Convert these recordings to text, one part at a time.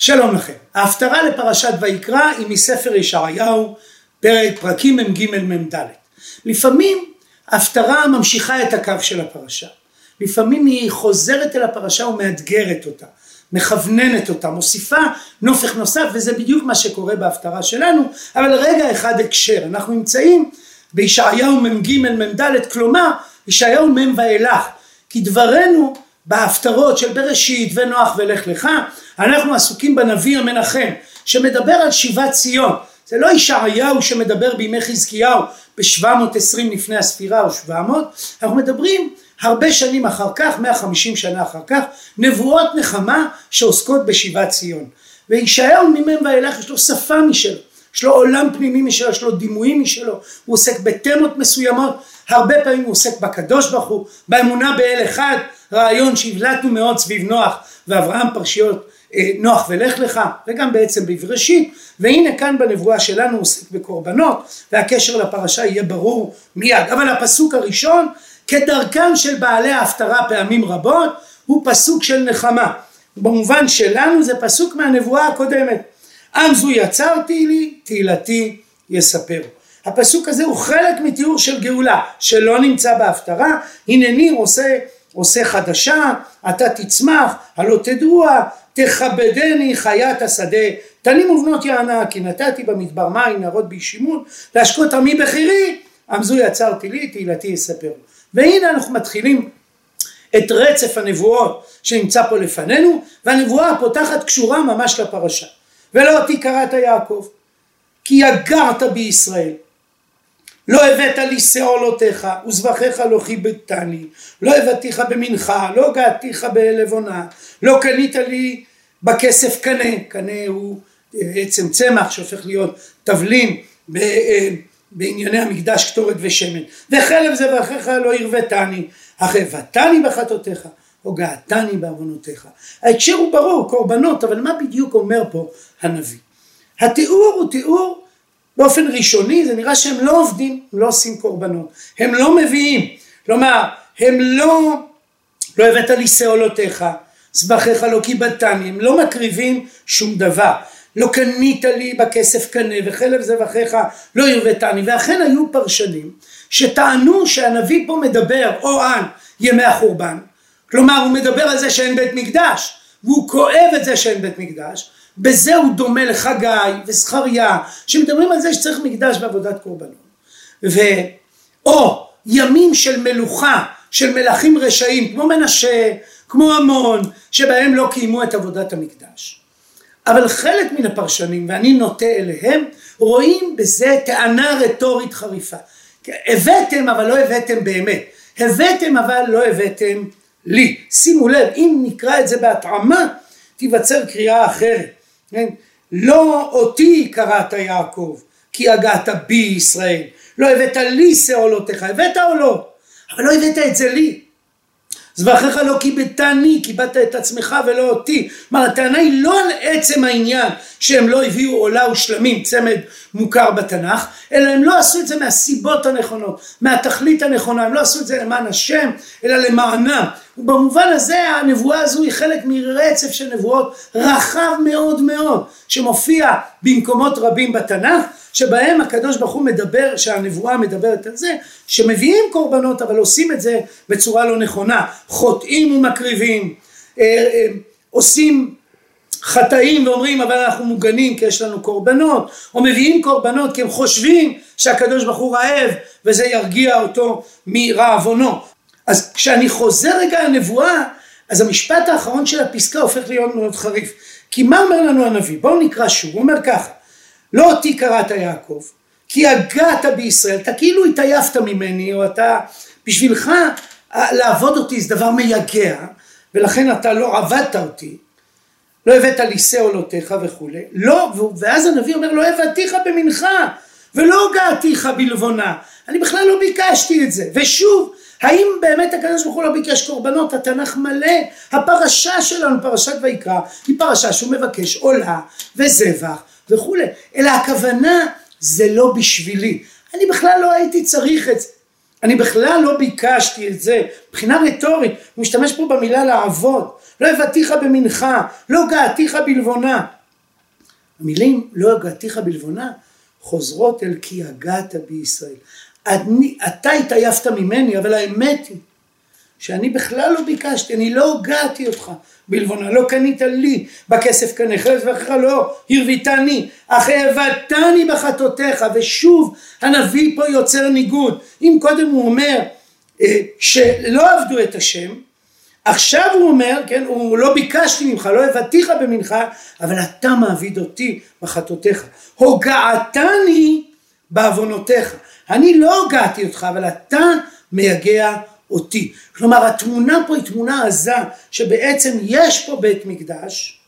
שלום לכם. ההפטרה לפרשת ויקרא היא מספר ישעיהו, פרק פרקים מ"ג מ"ד. לפעמים ההפטרה ממשיכה את הקו של הפרשה. לפעמים היא חוזרת אל הפרשה ומאתגרת אותה, מכווננת אותה, מוסיפה נופך נוסף, וזה בדיוק מה שקורה בהפטרה שלנו, אבל רגע אחד הקשר, אנחנו נמצאים בישעיהו מ"ג מ"ד, כלומר ישעיהו מ' ואילך, כי דברנו בהפטרות של בראשית ונוח ולך לך, אנחנו עסוקים בנביא המנחם שמדבר על שיבת ציון, זה לא ישעיהו שמדבר בימי חזקיהו ב-720 לפני הספירה או 700, אנחנו מדברים הרבה שנים אחר כך, 150 שנה אחר כך, נבואות נחמה שעוסקות בשיבת ציון. וישעיהו ממם ואילך יש לו שפה משלו, יש לו עולם פנימי משלו, יש לו דימויים משלו, הוא עוסק בתמות מסוימות, הרבה פעמים הוא עוסק בקדוש ברוך הוא, באמונה באל אחד, רעיון שהבלטנו מאוד סביב נוח ואברהם פרשיות אה, נוח ולך לך וגם בעצם בבראשית. והנה כאן בנבואה שלנו עוסק בקורבנות והקשר לפרשה יהיה ברור מיד. אבל הפסוק הראשון כדרכם של בעלי ההפטרה פעמים רבות הוא פסוק של נחמה. במובן שלנו זה פסוק מהנבואה הקודמת. עם זו יצרתי לי תהילתי יספר. הפסוק הזה הוא חלק מתיאור של גאולה שלא נמצא בהפטרה. הנני עושה עושה חדשה, אתה תצמח, הלא תדעוה, תכבדני חיית השדה, תנים ובנות יענה, כי נתתי במדבר מים נהרות בי שימון, להשקות עמי בחירי, עמזו יצרתי לי, תהילתי יספרו. והנה אנחנו מתחילים את רצף הנבואות שנמצא פה לפנינו, והנבואה הפותחת קשורה ממש לפרשה. ולא אותי קראת יעקב, כי יגרת בישראל. לא הבאת לי שאולותיך וזבחיך לא כיבדתני לא הבאתיך במנחה לא געתיך בלבונה לא קנית לי בכסף קנה. קנה הוא אה, עצם צמח שהופך להיות תבלין אה, בענייני המקדש קטורת ושמן. וחלב זבחיך לא הרבתני אך הבאתני בחטאותיך או געתני בעוונותיך. ההקשר הוא ברור קורבנות אבל מה בדיוק אומר פה הנביא? התיאור הוא תיאור באופן ראשוני זה נראה שהם לא עובדים, הם לא עושים קורבנות, הם לא מביאים, כלומר הם לא, לא הבאת לי שאולותיך, זבחיך לא קיבלתני, הם לא מקריבים שום דבר, לא קנית לי בכסף קנה וחלב זבחיך לא הרבתני, ואכן היו פרשנים שטענו שהנביא פה מדבר או על ימי החורבן, כלומר הוא מדבר על זה שאין בית מקדש והוא כואב את זה שאין בית מקדש בזה הוא דומה לחגי וזכריה שמדברים על זה שצריך מקדש בעבודת קורבנות. ו... או ימים של מלוכה של מלכים רשעים כמו מנשה כמו המון שבהם לא קיימו את עבודת המקדש. אבל חלק מן הפרשנים ואני נוטה אליהם רואים בזה טענה רטורית חריפה. הבאתם אבל לא הבאתם באמת. הבאתם אבל לא הבאתם לי. שימו לב אם נקרא את זה בהתאמה תיווצר קריאה אחרת כן? לא אותי קראת יעקב כי הגעת בי ישראל. לא הבאת לי שאולותיך הבאת או לא אבל לא הבאת את זה לי זבחיך לא כיבדתני, כיבדת את עצמך ולא אותי. כלומר הטענה היא לא על עצם העניין שהם לא הביאו עולה ושלמים, צמד מוכר בתנ"ך, אלא הם לא עשו את זה מהסיבות הנכונות, מהתכלית הנכונה, הם לא עשו את זה למען השם, אלא למענם. ובמובן הזה הנבואה הזו היא חלק מרצף של נבואות רחב מאוד מאוד, שמופיע במקומות רבים בתנ"ך, שבהם הקדוש ברוך הוא מדבר, שהנבואה מדברת על זה, שמביאים קורבנות אבל עושים את זה בצורה לא נכונה, חוטאים ומקריבים, אה, אה, עושים חטאים ואומרים אבל אנחנו מוגנים כי יש לנו קורבנות, או מביאים קורבנות כי הם חושבים שהקדוש ברוך הוא רעב וזה ירגיע אותו מרעבונו. אז כשאני חוזר רגע לנבואה, אז המשפט האחרון של הפסקה הופך להיות מאוד חריף. כי מה אומר לנו הנביא? בואו נקרא שוב, הוא אומר ככה לא אותי קראת יעקב, כי הגעת בישראל, אתה כאילו התעייפת ממני, או אתה, בשבילך לעבוד אותי זה דבר מייגע, ולכן אתה לא עבדת אותי, לא הבאת לי שאולותיך וכולי, לא, ואז הנביא אומר לא הבאתיך במנחה, ולא הגעתיך בלבונה, אני בכלל לא ביקשתי את זה, ושוב, האם באמת הקדוש ברוך הוא לא ביקש קורבנות? התנ"ך מלא, הפרשה שלנו, פרשת ויקרא, היא פרשה שהוא מבקש עולה וזבח וכולי, אלא הכוונה זה לא בשבילי, אני בכלל לא הייתי צריך את זה, אני בכלל לא ביקשתי את זה, מבחינה רטורית, הוא משתמש פה במילה לעבוד, לא הבאתיך במנחה, לא געתיך בלבונה. המילים לא הגעתיך בלבונה חוזרות אל כי הגעת בישראל. אני, אתה התעייפת ממני, אבל האמת היא שאני בכלל לא ביקשתי, אני לא הוגעתי אותך בלבונה, לא קנית לי בכסף חרס ואחריך לא הרביתני, אך העבדתני בחטאותיך, ושוב הנביא פה יוצר ניגוד, אם קודם הוא אומר אה, שלא עבדו את השם, עכשיו הוא אומר, כן, הוא לא ביקשתי ממך, לא הבאתיך במנחה, אבל אתה מעביד אותי בחטאותיך. הוגעתני בעוונותיך. אני לא הוגעתי אותך, אבל אתה מייגע אותי. כלומר, התמונה פה היא תמונה עזה, שבעצם יש פה בית מקדש,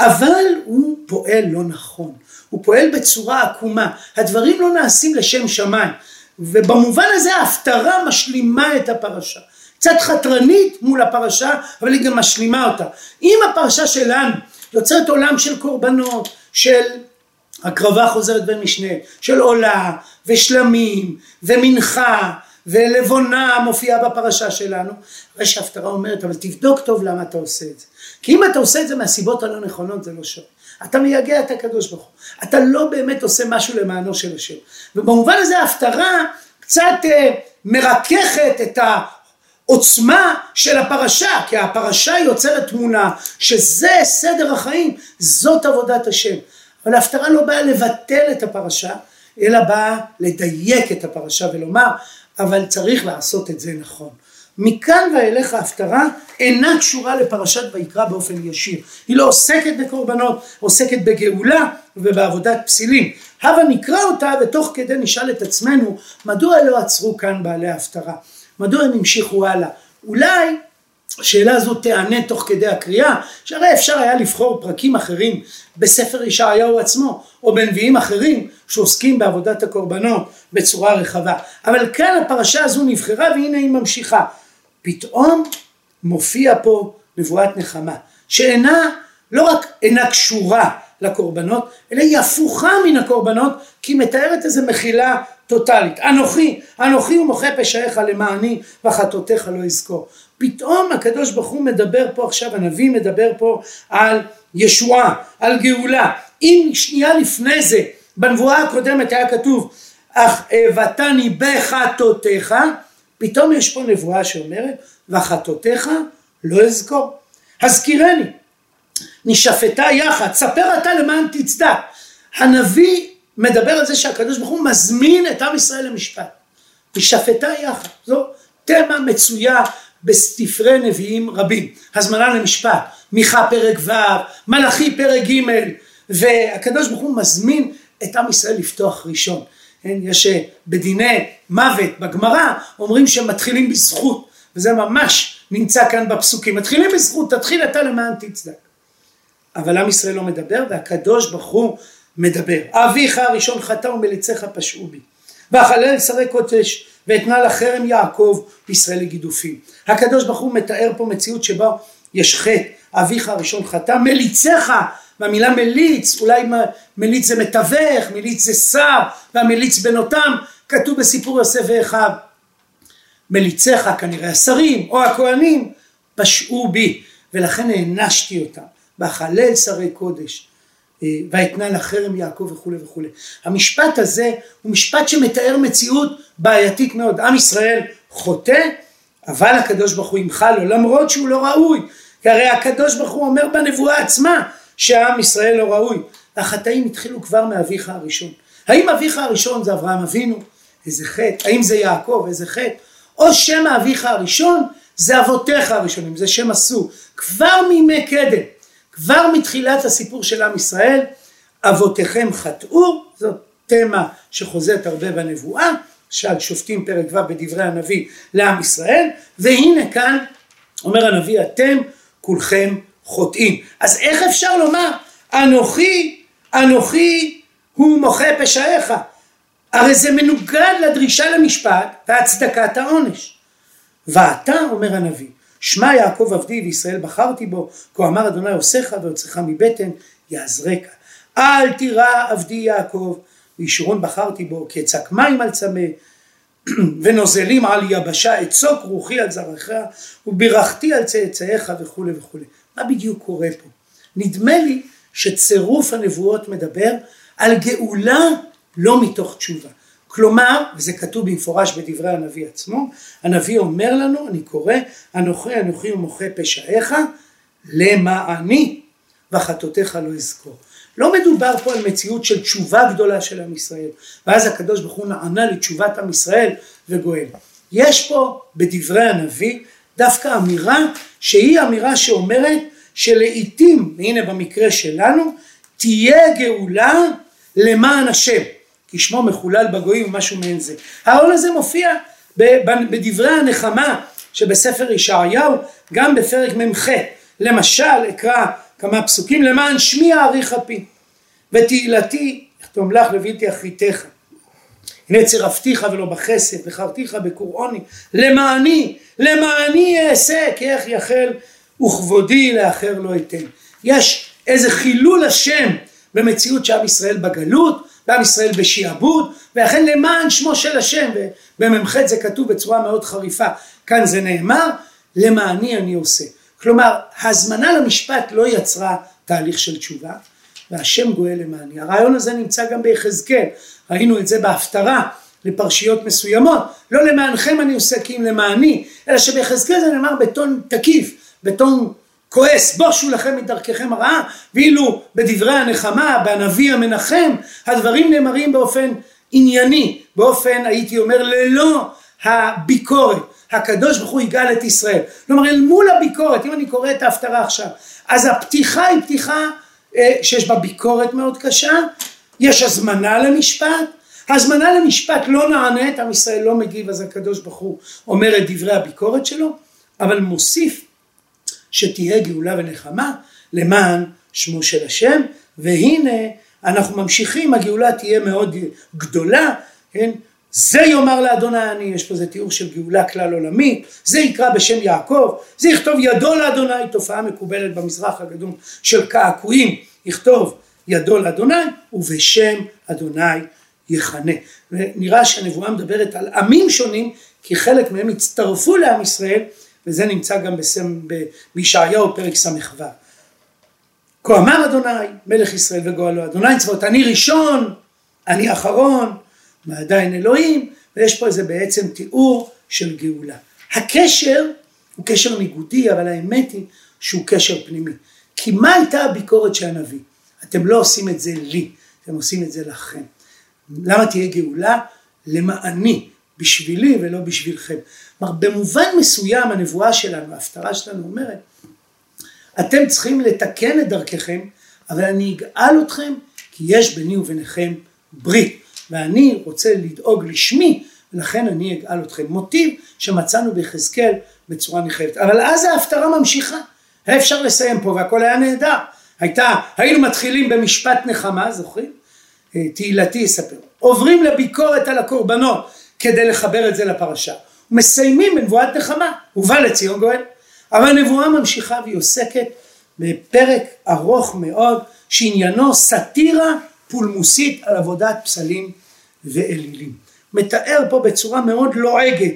אבל הוא פועל לא נכון. הוא פועל בצורה עקומה. הדברים לא נעשים לשם שמיים. ובמובן הזה ההפטרה משלימה את הפרשה. קצת חתרנית מול הפרשה, אבל היא גם משלימה אותה. אם הפרשה שלנו יוצרת עולם של קורבנות, של הקרבה חוזרת במשנה, של עולה ושלמים ומנחה ולבונה מופיעה בפרשה שלנו, הרי שההפטרה אומרת, אבל תבדוק טוב למה אתה עושה את זה. כי אם אתה עושה את זה מהסיבות הלא נכונות זה לא שווה. אתה מייגע את הקדוש ברוך הוא. אתה לא באמת עושה משהו למענו של השם. ובמובן הזה ההפטרה קצת אה, מרככת את העוצמה של הפרשה, כי הפרשה יוצרת תמונה שזה סדר החיים, זאת עבודת השם. אבל ההפטרה לא באה לבטל את הפרשה, אלא באה לדייק את הפרשה ולומר, אבל צריך לעשות את זה נכון. מכאן ואילך ההפטרה אינה קשורה לפרשת ויקרא באופן ישיר. היא לא עוסקת בקורבנות, עוסקת בגאולה ובעבודת פסילים. הבה נקרא אותה ותוך כדי נשאל את עצמנו מדוע לא עצרו כאן בעלי ההפטרה? מדוע הם המשיכו הלאה? אולי השאלה הזו תיענה תוך כדי הקריאה, שהרי אפשר היה לבחור פרקים אחרים בספר ישעיהו עצמו, או בנביאים אחרים שעוסקים בעבודת הקורבנות בצורה רחבה. אבל כאן הפרשה הזו נבחרה והנה היא ממשיכה. פתאום מופיע פה נבואת נחמה, שאינה, לא רק אינה קשורה לקורבנות, אלא היא הפוכה מן הקורבנות, כי היא מתארת איזו מחילה טוטאלית. אנוכי, אנוכי ומוחה פשעיך למעני וחטאותיך לא יזכור. פתאום הקדוש ברוך הוא מדבר פה עכשיו, הנביא מדבר פה על ישועה, על גאולה. אם שנייה לפני זה, בנבואה הקודמת היה כתוב, אך הבאתני בחטאותיך, פתאום יש פה נבואה שאומרת, וחטאותיך לא אזכור. הזכירני, נשפטה יחד, ספר אתה למען תצדק. הנביא מדבר על זה שהקדוש ברוך הוא מזמין את עם ישראל למשפט. נשפטה יחד. זו תמה מצויה בספרי נביאים רבים. הזמנה למשפט, מיכה פרק ו', מלאכי פרק ג', והקדוש ברוך הוא מזמין את עם ישראל לפתוח ראשון. כן, יש אה, בדיני מוות בגמרא אומרים שהם מתחילים בזכות וזה ממש נמצא כאן בפסוקים מתחילים בזכות תתחיל אתה למען תצדק אבל עם ישראל לא מדבר והקדוש ברוך הוא מדבר. אביך הראשון חטא ומליציך פשעו בי. ואכלל שרי קודש ואתנה לחרם יעקב וישראל לגידופים. הקדוש ברוך הוא מתאר פה מציאות שבה יש חטא. אביך הראשון חטא מליציך והמילה מליץ, אולי מליץ זה מתווך, מליץ זה שר, והמליץ בנותם, כתוב בסיפור יוסף ואחיו. מליציך כנראה השרים או הכהנים פשעו בי ולכן הענשתי אותם ואכלל שרי קודש אה, ואתנה לחרם יעקב וכולי וכולי. המשפט הזה הוא משפט שמתאר מציאות בעייתית מאוד. עם ישראל חוטא אבל הקדוש ברוך הוא ימחל לו למרות שהוא לא ראוי כי הרי הקדוש ברוך הוא אומר בנבואה עצמה שעם ישראל לא ראוי. החטאים התחילו כבר מאביך הראשון. האם אביך הראשון זה אברהם אבינו? איזה חטא. האם זה יעקב? איזה חטא. או שם אביך הראשון זה אבותיך הראשונים, זה שם עשו. כבר מימי קדם, כבר מתחילת הסיפור של עם ישראל, אבותיכם חטאו, זאת תמה שחוזרת הרבה בנבואה, שעל שופטים פרק ו' בדברי הנביא לעם ישראל, והנה כאן אומר הנביא אתם כולכם חוטאים. אז איך אפשר לומר אנוכי, אנוכי הוא מוחה פשעיך? הרי זה מנוגד לדרישה למשפט והצדקת העונש. ואתה, אומר הנביא, שמע יעקב עבדי וישראל בחרתי בו, כה אמר אדוני עושך ויוצאך מבטן, יעזרק. אל תירא עבדי יעקב, וישורון בחרתי בו, כצק מים על צמא, ונוזלים על יבשה אצוק רוחי על זרעך ובירכתי על צאצאיך וכולי וכולי. מה בדיוק קורה פה? נדמה לי שצירוף הנבואות מדבר על גאולה לא מתוך תשובה. כלומר, וזה כתוב במפורש בדברי הנביא עצמו, הנביא אומר לנו, אני קורא, אנוכי אנוכי ומוחה פשעיך למעני וחטאותיך לא אזכור. לא מדובר פה על מציאות של תשובה גדולה של עם ישראל, ואז הקדוש ברוך הוא נענה לתשובת עם ישראל וגואל. יש פה בדברי הנביא דווקא אמירה שהיא אמירה שאומרת שלעיתים, והנה במקרה שלנו, תהיה גאולה למען השם, כי שמו מחולל בגויים ומשהו מעין זה. העול הזה מופיע בדברי הנחמה שבספר ישעיהו, גם בפרק מ"ח, למשל אקרא כמה פסוקים, למען שמי אאריך אפי, ותהילתי יחתום לך לבלתי אחריתך. הנה צירפתיך ולא בחסד, וחרתיך בקוראוני, למעני, למעני אעשה, כי איך יחל וכבודי לאחר לא אתן. יש איזה חילול השם במציאות שעם ישראל בגלות, ועם ישראל בשעבוד, ואכן למען שמו של השם, ובמ"ח זה כתוב בצורה מאוד חריפה, כאן זה נאמר, למעני אני עושה. כלומר, הזמנה למשפט לא יצרה תהליך של תשובה, והשם גואל למעני. הרעיון הזה נמצא גם ביחזקאל, ראינו את זה בהפטרה לפרשיות מסוימות, לא למענכם אני עושה כי אם למעני, אלא שביחזקאל זה נאמר בטון תקיף, בטון כועס, בושו לכם מדרככם הרעה, ואילו בדברי הנחמה, בנביא המנחם, הדברים נאמרים באופן ענייני, באופן הייתי אומר ללא הביקורת. הקדוש ברוך הוא יגאל את ישראל. כלומר אל מול הביקורת, אם אני קורא את ההפטרה עכשיו, אז הפתיחה היא פתיחה אה, שיש בה ביקורת מאוד קשה, יש הזמנה למשפט, הזמנה למשפט לא נענית, עם ישראל לא מגיב, אז הקדוש ברוך הוא אומר את דברי הביקורת שלו, אבל מוסיף שתהיה גאולה ונחמה למען שמו של השם, והנה אנחנו ממשיכים, הגאולה תהיה מאוד גדולה, כן? זה יאמר לאדוני אני, יש פה איזה תיאור של גאולה כלל עולמית, זה יקרא בשם יעקב, זה יכתוב ידו לאדוני, תופעה מקובלת במזרח הגדול של קעקועים, יכתוב ידו לאדוני ובשם אדוני יכנה. ונראה שהנבואה מדברת על עמים שונים, כי חלק מהם הצטרפו לעם ישראל, וזה נמצא גם בישעיהו פרק ס"ו. כה אמר אדוני מלך ישראל וגואלו אדוני צבאות אני ראשון אני אחרון ועדיין אלוהים ויש פה איזה בעצם תיאור של גאולה. הקשר הוא קשר ניגודי אבל האמת היא שהוא קשר פנימי. כי מה הייתה הביקורת של הנביא? אתם לא עושים את זה לי, אתם עושים את זה לכם. למה תהיה גאולה? למעני, בשבילי ולא בשבילכם. כלומר במובן מסוים הנבואה שלנו, ההפטרה שלנו אומרת, אתם צריכים לתקן את דרככם, אבל אני אגאל אתכם כי יש ביני וביניכם ברית, ואני רוצה לדאוג לשמי, ולכן אני אגאל אתכם. מוטיב שמצאנו ביחזקאל בצורה נרחבת. אבל אז ההפטרה ממשיכה, היה אפשר לסיים פה והכל היה נהדר. הייתה, היינו מתחילים במשפט נחמה, זוכרים? אה, תהילתי יספר. עוברים לביקורת על הקורבנות כדי לחבר את זה לפרשה. מסיימים בנבואת נחמה, ובא לציון גואל. אבל הנבואה ממשיכה והיא עוסקת בפרק ארוך מאוד שעניינו סאטירה פולמוסית על עבודת פסלים ואלילים. מתאר פה בצורה מאוד לועגת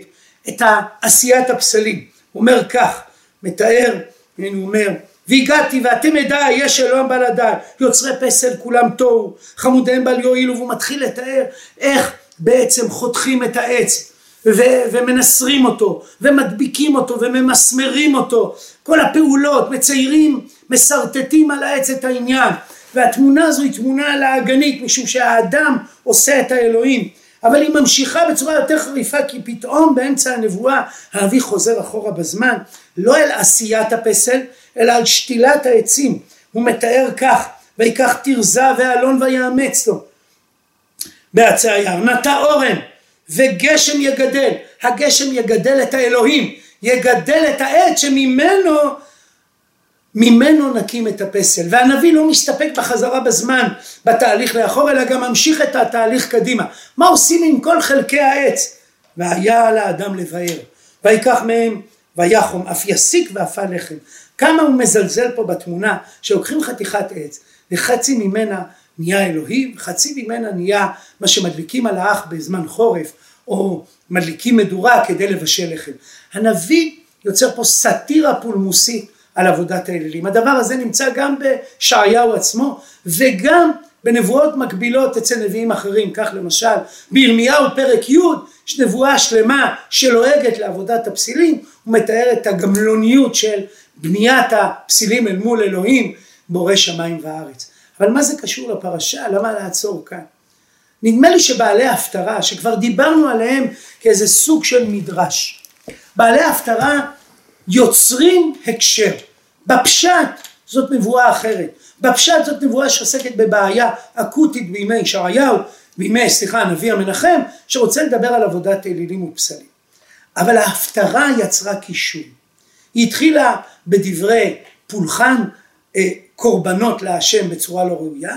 את עשיית הפסלים. הוא אומר כך, מתאר, הוא אומר, והגעתי ואתם עדיי יש אלוהים בלעדיי יוצרי פסל כולם תוהו חמודיהם בל יועילו והוא מתחיל לתאר איך בעצם חותכים את העץ ו- ומנסרים אותו ומדביקים אותו וממסמרים אותו. כל הפעולות מציירים משרטטים על העץ את העניין. והתמונה הזו היא תמונה לעגנית משום שהאדם עושה את האלוהים. אבל היא ממשיכה בצורה יותר חריפה כי פתאום באמצע הנבואה האבי חוזר אחורה בזמן לא אל עשיית הפסל אלא על שתילת העצים. הוא מתאר כך ויקח תרזה ואלון ויאמץ לו. היער נטע אורן וגשם יגדל. הגשם יגדל את האלוהים. יגדל את העץ שממנו ממנו נקים את הפסל. והנביא לא מסתפק בחזרה בזמן בתהליך לאחור אלא גם ממשיך את התהליך קדימה. מה עושים עם כל חלקי העץ? והיה על האדם לבאר. ויקח מהם ויחום אף יסיק ואפה לחם. כמה הוא מזלזל פה בתמונה שלוקחים חתיכת עץ וחצי ממנה נהיה אלוהים חצי ממנה נהיה מה שמדליקים על האח בזמן חורף או מדליקים מדורה כדי לבשל לחם. הנביא יוצר פה סאטירה פולמוסית על עבודת האלילים. הדבר הזה נמצא גם בישעיהו עצמו וגם בנבואות מקבילות אצל נביאים אחרים, כך למשל בירמיהו פרק י' יש נבואה שלמה שלועגת לעבודת הפסילים, הוא מתאר את הגמלוניות של בניית הפסילים אל מול אלוהים בורא שמיים וארץ. אבל מה זה קשור לפרשה? למה לעצור כאן? נדמה לי שבעלי הפטרה, שכבר דיברנו עליהם כאיזה סוג של מדרש, בעלי הפטרה יוצרים הקשר. בפשט זאת נבואה אחרת. בפשט זאת נבואה שעוסקת בבעיה אקוטית בימי ישעיהו, בימי, סליחה, הנביא המנחם, שרוצה לדבר על עבודת אלילים ופסלים. אבל ההפטרה יצרה קישור. היא התחילה בדברי פולחן אה, קורבנות להשם בצורה לא ראויה,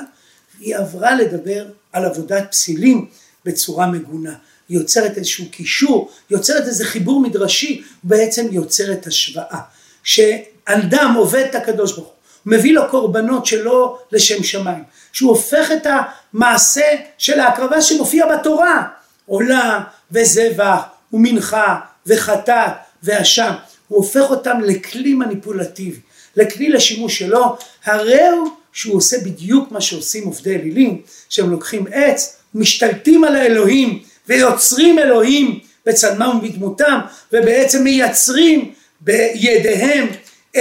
היא עברה לדבר על עבודת פסילים בצורה מגונה. היא יוצרת איזשהו קישור, יוצרת איזה חיבור מדרשי, בעצם יוצרת השוואה. שאדם עובד את הקדוש ברוך הוא, מביא לו קורבנות שלא לשם שמיים, שהוא הופך את המעשה של ההקרבה שמופיע בתורה, עולה וזבח ומנחה וחטאת ואשם, הוא הופך אותם לכלי מניפולטיבי, לכלי לשימוש שלו, הרי הוא שהוא עושה בדיוק מה שעושים עובדי אלילים, שהם לוקחים עץ, משתלטים על האלוהים ויוצרים אלוהים בצלמם ובדמותם, ובעצם מייצרים בידיהם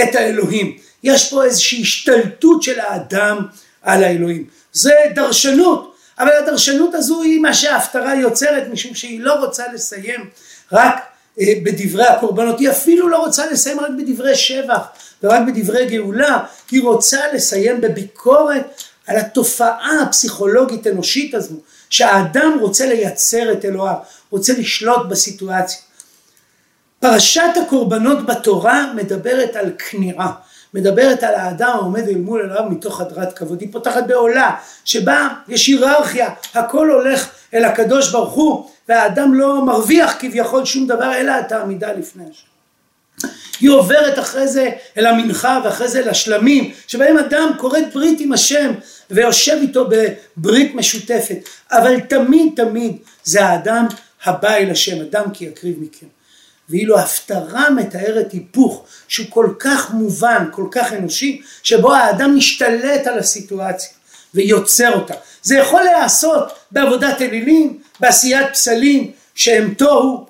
את האלוהים. יש פה איזושהי השתלטות של האדם על האלוהים. זה דרשנות, אבל הדרשנות הזו היא מה שההפטרה יוצרת, משום שהיא לא רוצה לסיים רק בדברי הקורבנות, היא אפילו לא רוצה לסיים רק בדברי שבח ורק בדברי גאולה, היא רוצה לסיים בביקורת על התופעה הפסיכולוגית אנושית הזו, שהאדם רוצה לייצר את אלוהיו, רוצה לשלוט בסיטואציה. פרשת הקורבנות בתורה מדברת על כניעה, מדברת על האדם העומד אל מול אלוהיו מתוך הדרת כבוד, היא פותחת בעולה שבה יש היררכיה, הכל הולך אל הקדוש ברוך הוא והאדם לא מרוויח כביכול שום דבר אלא את העמידה לפני השם. היא עוברת אחרי זה אל המנחה ואחרי זה לשלמים שבהם אדם כורת ברית עם השם ויושב איתו בברית משותפת. אבל תמיד תמיד זה האדם הבא אל השם אדם כי יקריב מכם. ואילו ההפטרה מתארת היפוך שהוא כל כך מובן, כל כך אנושי, שבו האדם משתלט על הסיטואציה ויוצר אותה. זה יכול להיעשות בעבודת אלילים, בעשיית פסלים שהם תוהו,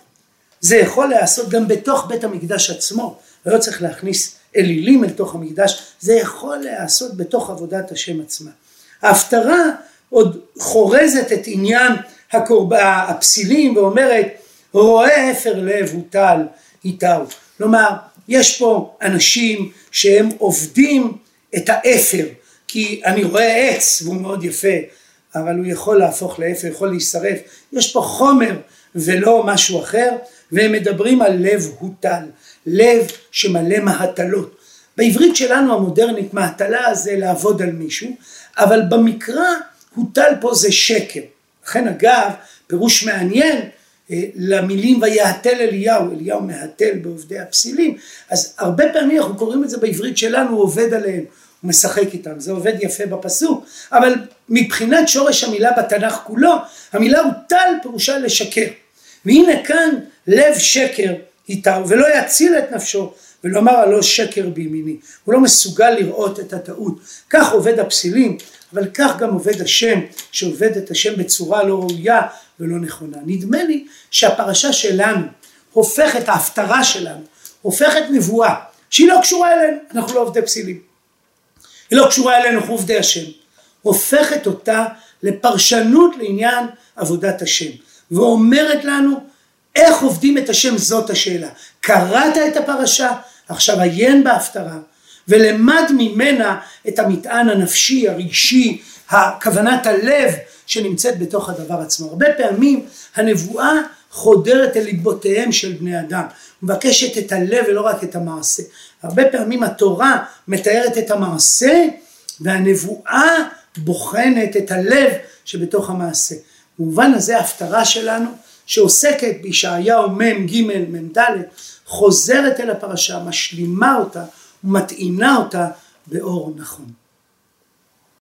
זה יכול להיעשות גם בתוך בית המקדש עצמו, לא צריך להכניס אלילים אל תוך המקדש, זה יכול להיעשות בתוך עבודת השם עצמה. ההפטרה עוד חורזת את עניין הקורב... הפסילים ואומרת רואה אפר לב הוטל איתהו. כלומר, יש פה אנשים שהם עובדים את האפר, כי אני רואה עץ והוא מאוד יפה, אבל הוא יכול להפוך לאפר, יכול להישרף. יש פה חומר ולא משהו אחר, והם מדברים על לב הוטל, לב שמלא מהטלות. בעברית שלנו המודרנית מהטלה זה לעבוד על מישהו, אבל במקרא הוטל פה זה שקר. לכן אגב, פירוש מעניין אה, למילים ויהתל אליהו, אליהו מהתל בעובדי הפסילים, אז הרבה פעמים אנחנו קוראים את זה בעברית שלנו, הוא עובד עליהם, הוא משחק איתם, זה עובד יפה בפסוק, אבל מבחינת שורש המילה בתנ"ך כולו, המילה הוטל פירושה לשקר. והנה כאן לב שקר איתהו, ולא יציל את נפשו, ולומר הלא שקר בימיני. הוא לא מסוגל לראות את הטעות. כך עובד הפסילים, אבל כך גם עובד השם, שעובד את השם בצורה לא ראויה ולא נכונה. נדמה לי שהפרשה שלנו הופכת, ההפטרה שלנו, הופכת נבואה שהיא לא קשורה אלינו, אנחנו לא עובדי פסילים. היא לא קשורה אלינו, אנחנו עובדי השם. הופכת אותה לפרשנות לעניין עבודת השם, ואומרת לנו איך עובדים את השם זאת השאלה. קראת את הפרשה, עכשיו עיין בהפטרה, ולמד ממנה את המטען הנפשי, הרגשי, הכוונת הלב שנמצאת בתוך הדבר עצמו. הרבה פעמים הנבואה חודרת אל ליבותיהם של בני אדם, מבקשת את הלב ולא רק את המעשה. הרבה פעמים התורה מתארת את המעשה והנבואה בוחנת את הלב שבתוך המעשה. במובן הזה ההפטרה שלנו שעוסקת בישעיהו מ"ג מ"ד חוזרת אל הפרשה, משלימה אותה ומטעינה אותה באור נכון.